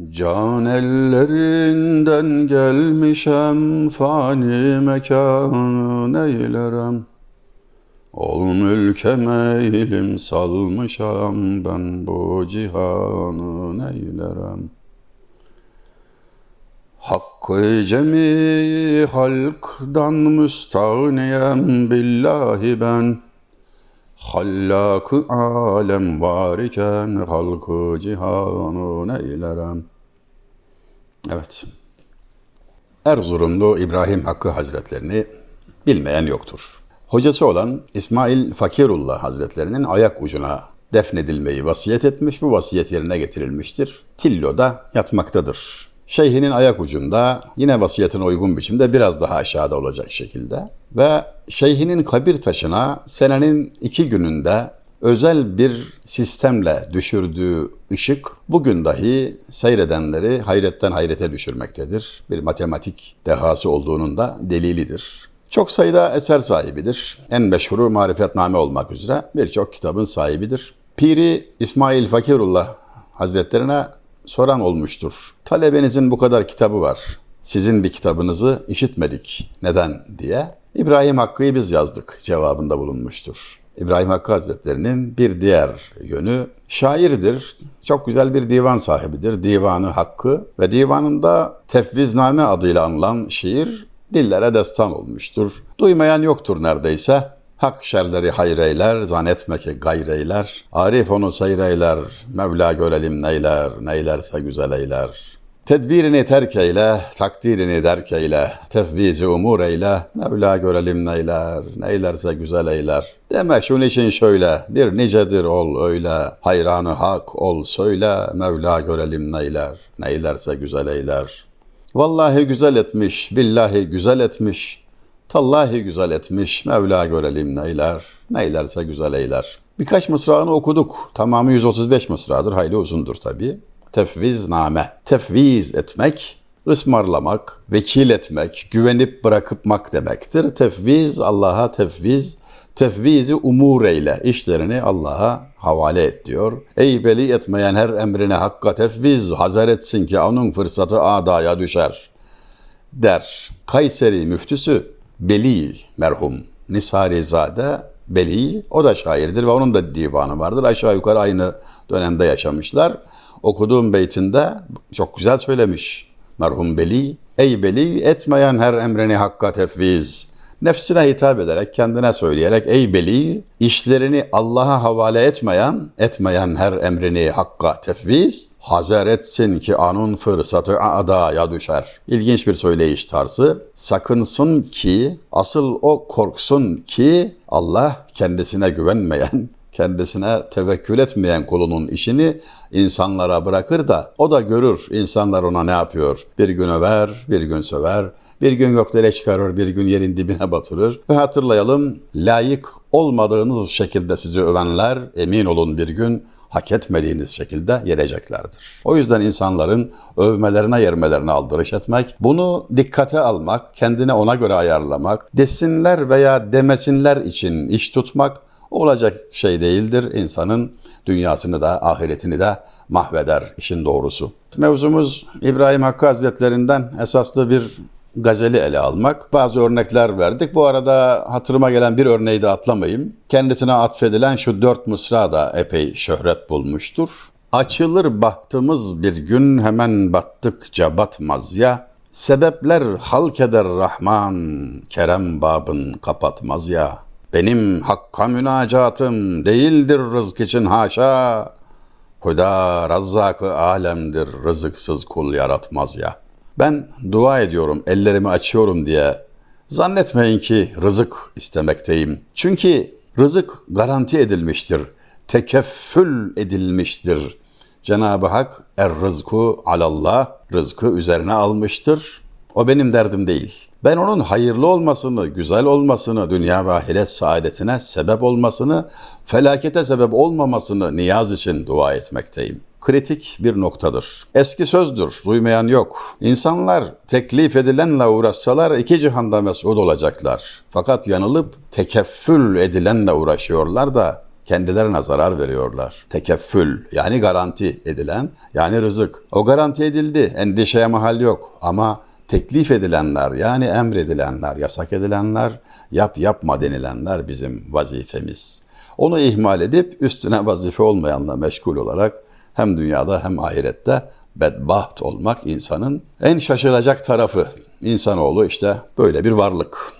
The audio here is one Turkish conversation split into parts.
Can ellerinden gelmişem fani mekan eylerem. Ol mülke meylim salmışam ben bu cihanı neylerem. Hakkı cemi halkdan müstahniyem billahi ben. Hallak-ı alem var iken halkı cihanı neylerem. Evet. Erzurumlu İbrahim Hakkı Hazretlerini bilmeyen yoktur. Hocası olan İsmail Fakirullah Hazretlerinin ayak ucuna defnedilmeyi vasiyet etmiş. Bu vasiyet yerine getirilmiştir. Tillo'da yatmaktadır. Şeyhinin ayak ucunda yine vasiyetine uygun biçimde biraz daha aşağıda olacak şekilde ve şeyhinin kabir taşına senenin iki gününde özel bir sistemle düşürdüğü ışık bugün dahi seyredenleri hayretten hayrete düşürmektedir. Bir matematik dehası olduğunun da delilidir. Çok sayıda eser sahibidir. En meşhuru Marifetname olmak üzere birçok kitabın sahibidir. Piri İsmail Fakirullah Hazretlerine soran olmuştur. Talebenizin bu kadar kitabı var. Sizin bir kitabınızı işitmedik. Neden diye. İbrahim Hakkı'yı biz yazdık cevabında bulunmuştur. İbrahim Hakkı Hazretlerinin bir diğer yönü şairdir. Çok güzel bir divan sahibidir. Divanı Hakkı ve divanında Tefvizname adıyla anılan şiir dillere destan olmuştur. Duymayan yoktur neredeyse. Hak şerleri hayreyler, zannetme ki gayreyler. Arif onu seyreyler, Mevla görelim neyler, neylerse güzel eyler. Tedbirini terk eyle, takdirini derk eyle, tefvizi umur eyle, Mevla görelim neyler, neylerse güzel eyler. Deme şun için şöyle, bir nicedir ol öyle, hayranı hak ol söyle, Mevla görelim neyler, neylerse güzel eyler. Vallahi güzel etmiş, billahi güzel etmiş, tallahi güzel etmiş, Mevla görelim neyler, neylerse güzel eyler. Birkaç mısrağını okuduk. Tamamı 135 mısradır, hayli uzundur tabii. Tefviz name. Tefviz etmek, ısmarlamak, vekil etmek, güvenip bırakıpmak demektir. Tefviz, Allah'a tefviz, tefvizi umur eyle, işlerini Allah'a havale et diyor. Ey beli etmeyen her emrine hakka tefviz, hazır etsin ki onun fırsatı adaya düşer. Der. Kayseri müftüsü Beli merhum Nisarizade Beli, o da şairdir ve onun da divanı vardır. Aşağı yukarı aynı dönemde yaşamışlar. Okuduğum beytinde çok güzel söylemiş merhum Beli. Ey Beli etmeyen her emrini hakka tefviz. Nefsine hitap ederek, kendine söyleyerek ey Beli işlerini Allah'a havale etmeyen, etmeyen her emrini hakka tefviz, hazer etsin ki anun fırsatı adaya düşer. İlginç bir söyleyiş tarzı. Sakınsın ki, asıl o korksun ki Allah kendisine güvenmeyen, kendisine tevekkül etmeyen kulunun işini insanlara bırakır da o da görür insanlar ona ne yapıyor. Bir gün över, bir gün söver, bir gün göklere çıkarır, bir gün yerin dibine batırır. Ve hatırlayalım, layık olmadığınız şekilde sizi övenler emin olun bir gün hak etmediğiniz şekilde yeneceklerdir. O yüzden insanların övmelerine yermelerine aldırış etmek, bunu dikkate almak, kendine ona göre ayarlamak, desinler veya demesinler için iş tutmak olacak şey değildir. İnsanın dünyasını da ahiretini de mahveder işin doğrusu. Mevzumuz İbrahim Hakkı Hazretlerinden esaslı bir gazeli ele almak. Bazı örnekler verdik. Bu arada hatırıma gelen bir örneği de atlamayayım. Kendisine atfedilen şu dört mısra da epey şöhret bulmuştur. Açılır bahtımız bir gün hemen battıkça batmaz ya. Sebepler halk eder Rahman, kerem babın kapatmaz ya. Benim hakka münacatım değildir rızk için haşa. Huda razzakı alemdir, rızıksız kul yaratmaz ya. Ben dua ediyorum, ellerimi açıyorum diye zannetmeyin ki rızık istemekteyim. Çünkü rızık garanti edilmiştir, tekeffül edilmiştir. Cenab-ı Hak er rızku alallah, rızkı üzerine almıştır. O benim derdim değil. Ben onun hayırlı olmasını, güzel olmasını, dünya ve ahiret saadetine sebep olmasını, felakete sebep olmamasını niyaz için dua etmekteyim. Kritik bir noktadır. Eski sözdür, duymayan yok. İnsanlar teklif edilenle uğraşsalar iki cihanda mesut olacaklar. Fakat yanılıp tekeffül edilenle uğraşıyorlar da kendilerine zarar veriyorlar. Tekeffül yani garanti edilen yani rızık. O garanti edildi. Endişeye mahal yok. Ama teklif edilenler yani emredilenler, yasak edilenler, yap yapma denilenler bizim vazifemiz. Onu ihmal edip üstüne vazife olmayanla meşgul olarak hem dünyada hem ahirette bedbaht olmak insanın en şaşılacak tarafı. İnsanoğlu işte böyle bir varlık.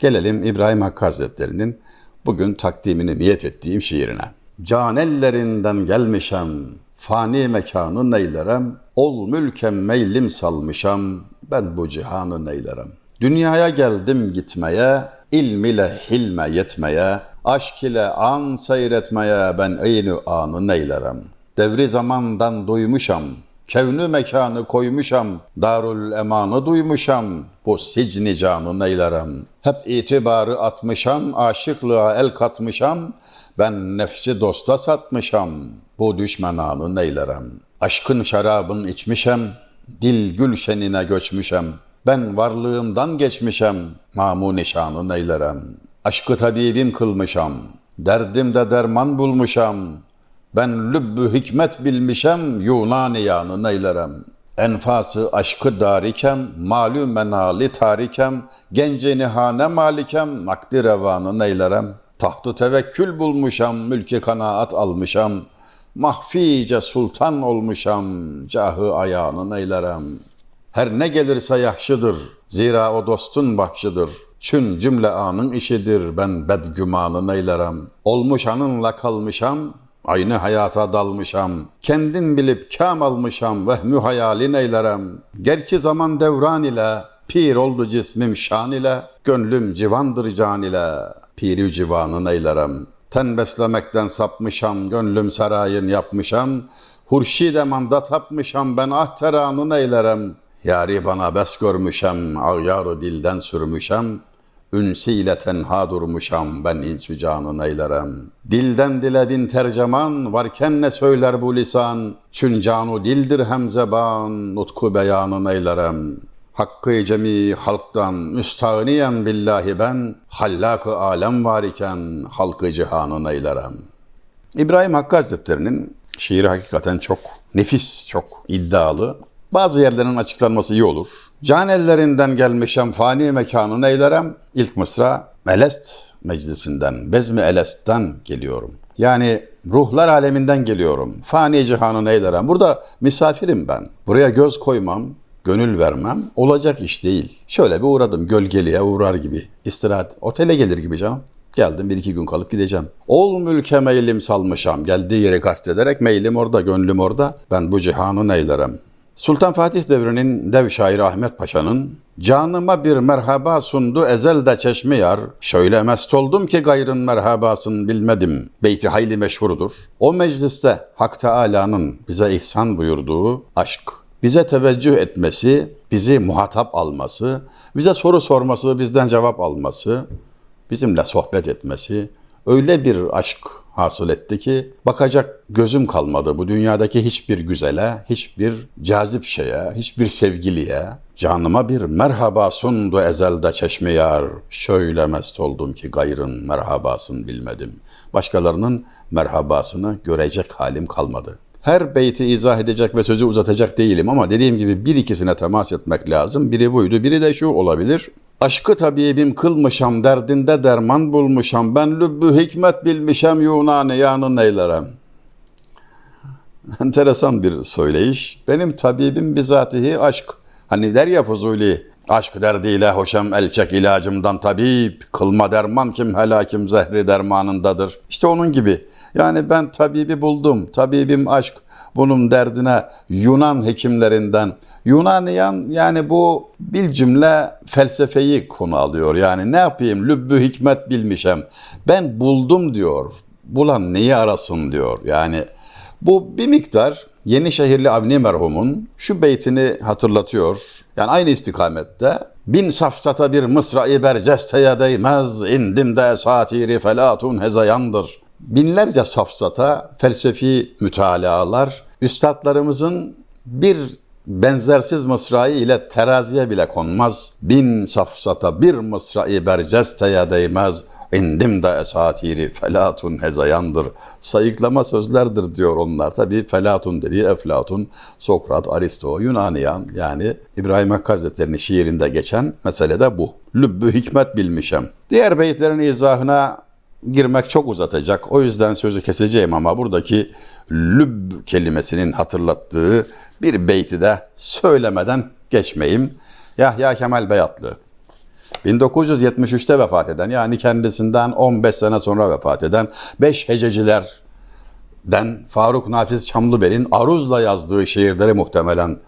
Gelelim İbrahim Hakkı Hazretleri'nin bugün takdimini niyet ettiğim şiirine. Can ellerinden gelmişem, fani mekanı neylerem, ol mülkem meylim salmışam, ben bu cihanı neylerem. Dünyaya geldim gitmeye, ilm ile hilme yetmeye, aşk ile an seyretmeye ben eyni anı neylerem. Devri zamandan duymuşam, kevnü mekanı koymuşam, darul emanı duymuşam, bu sicni canı neylerem. Hep itibarı atmışam, aşıklığa el katmışam, ben nefsi dosta satmışam, bu düşmananı neylerem. Aşkın şarabın içmişem, dil gülşenine göçmüşem, ben varlığımdan geçmişem, mamu nişanı neylerem. Aşkı tabibim kılmışam, derdimde derman bulmuşam, ben lübbü hikmet bilmişem, Yunan yanı neylerem. Enfası aşkı darikem, malum menali tarikem, gence nihane malikem, nakdi revanı neylerem. Tahtı tevekkül bulmuşam, mülki kanaat almışam, mahfice sultan olmuşam, cahı ayağını neylerem. Her ne gelirse yahşıdır, zira o dostun bahşıdır. Çün cümle anın işidir, ben bedgümanı neylerem. Olmuş anınla kalmışam, Aynı hayata dalmışam, kendim bilip kam almışam, vehmü hayalin eylerem. Gerçi zaman devran ile, pir oldu cismim şan ile, gönlüm civandır can ile, piri civanın eylerem. Ten beslemekten sapmışam, gönlüm sarayın yapmışam, hurşide manda tapmışam, ben ahteranın eylerem. Yari bana bes görmüşem, ağyarı dilden sürmüşem, Ünsiyle tenha durmuşam ben insü canın eylerem. Dilden dile bin terceman varken ne söyler bu lisan? Çün canu dildir hem zeban nutku beyanın eylerem. Hakkı cemi halktan müstahniyen billahi ben hallak-ı alem var iken halkı cihanın eylerem. İbrahim Hakkı Hazretleri'nin şiiri hakikaten çok nefis, çok iddialı. Bazı yerlerin açıklanması iyi olur. Can ellerinden gelmişem fani mekanı eylerem. İlk mısra Melest meclisinden, Bezmi Elest'ten geliyorum. Yani ruhlar aleminden geliyorum. Fani cihanı eylerem. Burada misafirim ben. Buraya göz koymam, gönül vermem olacak iş değil. Şöyle bir uğradım gölgeliğe uğrar gibi. İstirahat, otele gelir gibi canım. Geldim bir iki gün kalıp gideceğim. Ol mülke meylim salmışam. Geldiği yeri kastederek meylim orada, gönlüm orada. Ben bu cihanı neylerem. Sultan Fatih devrinin dev şairi Ahmet Paşa'nın Canıma bir merhaba sundu ezelde çeşmi yar. Şöyle mest oldum ki gayrın merhabasını bilmedim. Beyti hayli meşhurdur. O mecliste Hak Teala'nın bize ihsan buyurduğu aşk, bize teveccüh etmesi, bizi muhatap alması, bize soru sorması, bizden cevap alması, bizimle sohbet etmesi, öyle bir aşk hasıl etti ki bakacak gözüm kalmadı bu dünyadaki hiçbir güzele, hiçbir cazip şeye, hiçbir sevgiliye. Canıma bir merhaba sundu ezelde çeşme yar. Şöyle mest oldum ki gayrın merhabasını bilmedim. Başkalarının merhabasını görecek halim kalmadı. Her beyti izah edecek ve sözü uzatacak değilim ama dediğim gibi bir ikisine temas etmek lazım. Biri buydu, biri de şu olabilir. Aşkı tabibim kılmışam, derdinde derman bulmuşam, ben lübbü hikmet bilmişem, Yunan'ı yanın eylerem. Enteresan bir söyleyiş. Benim tabibim bizatihi aşk. Hani der ya Fuzuli, aşk derdiyle hoşem elçek ilacımdan tabip, kılma derman kim helakim zehri dermanındadır. İşte onun gibi. Yani ben tabibi buldum, tabibim aşk. Bunun derdine Yunan hekimlerinden, Yunaniyan yani bu bil cümle felsefeyi konu alıyor. Yani ne yapayım lübbü hikmet bilmişem. Ben buldum diyor. Bulan neyi arasın diyor. Yani bu bir miktar Yenişehirli Avni merhumun şu beytini hatırlatıyor. Yani aynı istikamette bin safsata bir mısra-i bercesteye değmez indim de satiri felatun hezayandır. Binlerce safsata felsefi mütalalar üstadlarımızın bir benzersiz mısrayı ile teraziye bile konmaz. Bin safsata bir mısrayı bercesteye değmez. İndim de esatiri felatun hezayandır. Sayıklama sözlerdir diyor onlar. Tabi felatun dediği Eflatun, Sokrat, Aristo, Yunaniyan yani İbrahim Hakkı Hazretleri'nin şiirinde geçen mesele de bu. Lübbü hikmet bilmişem. Diğer beyitlerin izahına girmek çok uzatacak. O yüzden sözü keseceğim ama buradaki lübb kelimesinin hatırlattığı bir beyti de söylemeden geçmeyeyim. Yahya Kemal Beyatlı. 1973'te vefat eden yani kendisinden 15 sene sonra vefat eden 5 hececilerden Faruk Nafiz Çamlıbel'in Aruz'la yazdığı şiirleri muhtemelen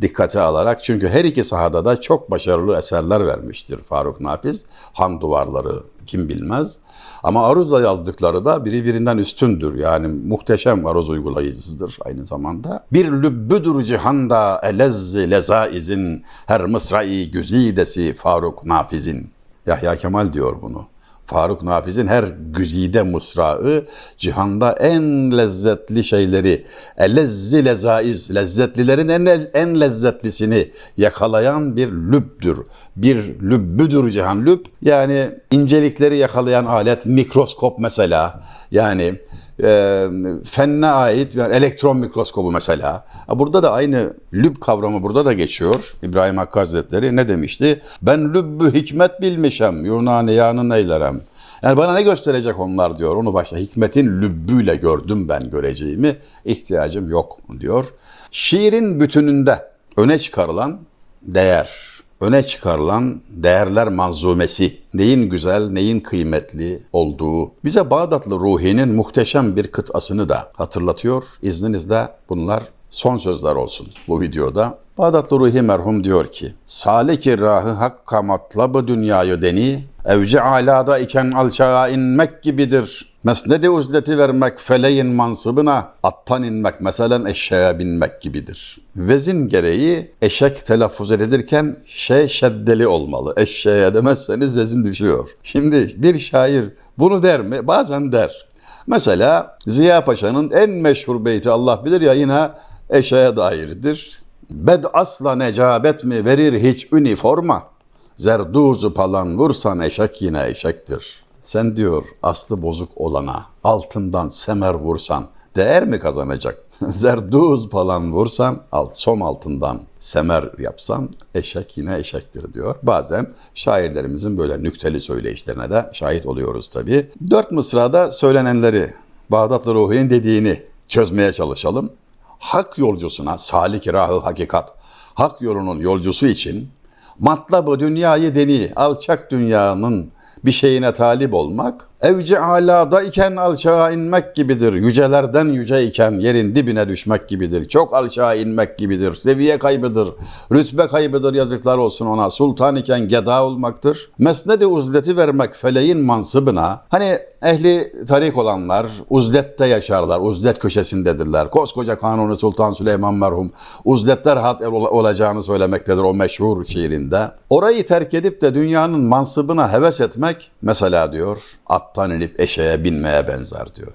dikkate alarak çünkü her iki sahada da çok başarılı eserler vermiştir Faruk Nafiz. Han duvarları kim bilmez. Ama aruzla yazdıkları da birbirinden üstündür. Yani muhteşem aruz uygulayıcısıdır aynı zamanda. Bir lübbüdür cihanda elezzi lezaizin her mısrai güzidesi Faruk Nafiz'in. Yahya Kemal diyor bunu. Faruk Nafiz'in her güzide mısrağı cihanda en lezzetli şeyleri, elezzi lezaiz, lezzetlilerin en, en lezzetlisini yakalayan bir lübdür. Bir lübbüdür cihan. Lüb yani incelikleri yakalayan alet, mikroskop mesela. Yani e, fenne ait yani elektron mikroskobu mesela. Burada da aynı lüb kavramı burada da geçiyor. İbrahim Hakkı Hazretleri ne demişti? Ben lübbü hikmet bilmişem, Yunaniyanın eylerem. Yani bana ne gösterecek onlar diyor. Onu başta hikmetin lübbüyle gördüm ben göreceğimi. ihtiyacım yok diyor. Şiirin bütününde öne çıkarılan değer, öne çıkarılan değerler manzumesi, neyin güzel, neyin kıymetli olduğu bize Bağdatlı Ruhi'nin muhteşem bir kıtasını da hatırlatıyor. İzninizle bunlar son sözler olsun bu videoda. Bağdatlı Ruhi merhum diyor ki, Saliki rahı hakka matlabı dünyayı deni, evci alada iken alçağa inmek gibidir. Mesnedi uzleti vermek feleğin mansıbına, attan inmek meselen eşeğe binmek gibidir. Vezin gereği eşek telaffuz edilirken şey şeddeli olmalı. Eşeğe demezseniz vezin düşüyor. Şimdi bir şair bunu der mi? Bazen der. Mesela Ziya Paşa'nın en meşhur beyti Allah bilir ya yine eşeğe dairdir. Bed asla necabet mi verir hiç üniforma? Zerduzu palan vursan eşek yine eşektir. Sen diyor aslı bozuk olana altından semer vursan değer mi kazanacak? Zerduz falan vursan alt som altından semer yapsan eşek yine eşektir diyor. Bazen şairlerimizin böyle nükteli söyleyişlerine de şahit oluyoruz tabii. Dört mısrada söylenenleri Bağdatlı Ruhi'nin dediğini çözmeye çalışalım hak yolcusuna, salik rahı hakikat, hak yolunun yolcusu için matlabı dünyayı deni, alçak dünyanın bir şeyine talip olmak, evci alada iken alçağa inmek gibidir. Yücelerden yüce iken yerin dibine düşmek gibidir. Çok alçağa inmek gibidir. Seviye kaybıdır. Rütbe kaybıdır yazıklar olsun ona. Sultan iken geda olmaktır. Mesnedi uzleti vermek feleğin mansıbına. Hani ehli tarik olanlar uzlette yaşarlar. Uzlet köşesindedirler. Koskoca Kanuni Sultan Süleyman merhum uzletler hat olacağını söylemektedir o meşhur şiirinde. Orayı terk edip de dünyanın mansıbına heves etmek mesela diyor attan inip eşeğe binmeye benzer diyor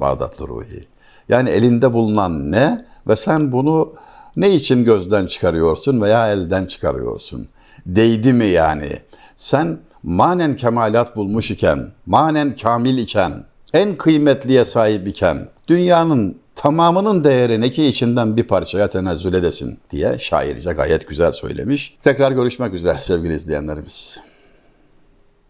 Bağdatlı Ruhi. Yani elinde bulunan ne ve sen bunu ne için gözden çıkarıyorsun veya elden çıkarıyorsun? Değdi mi yani? Sen manen kemalat bulmuş iken, manen kamil iken, en kıymetliye sahip iken, dünyanın tamamının değerini ki içinden bir parçaya tenezzül edesin diye şairce gayet güzel söylemiş. Tekrar görüşmek üzere sevgili izleyenlerimiz.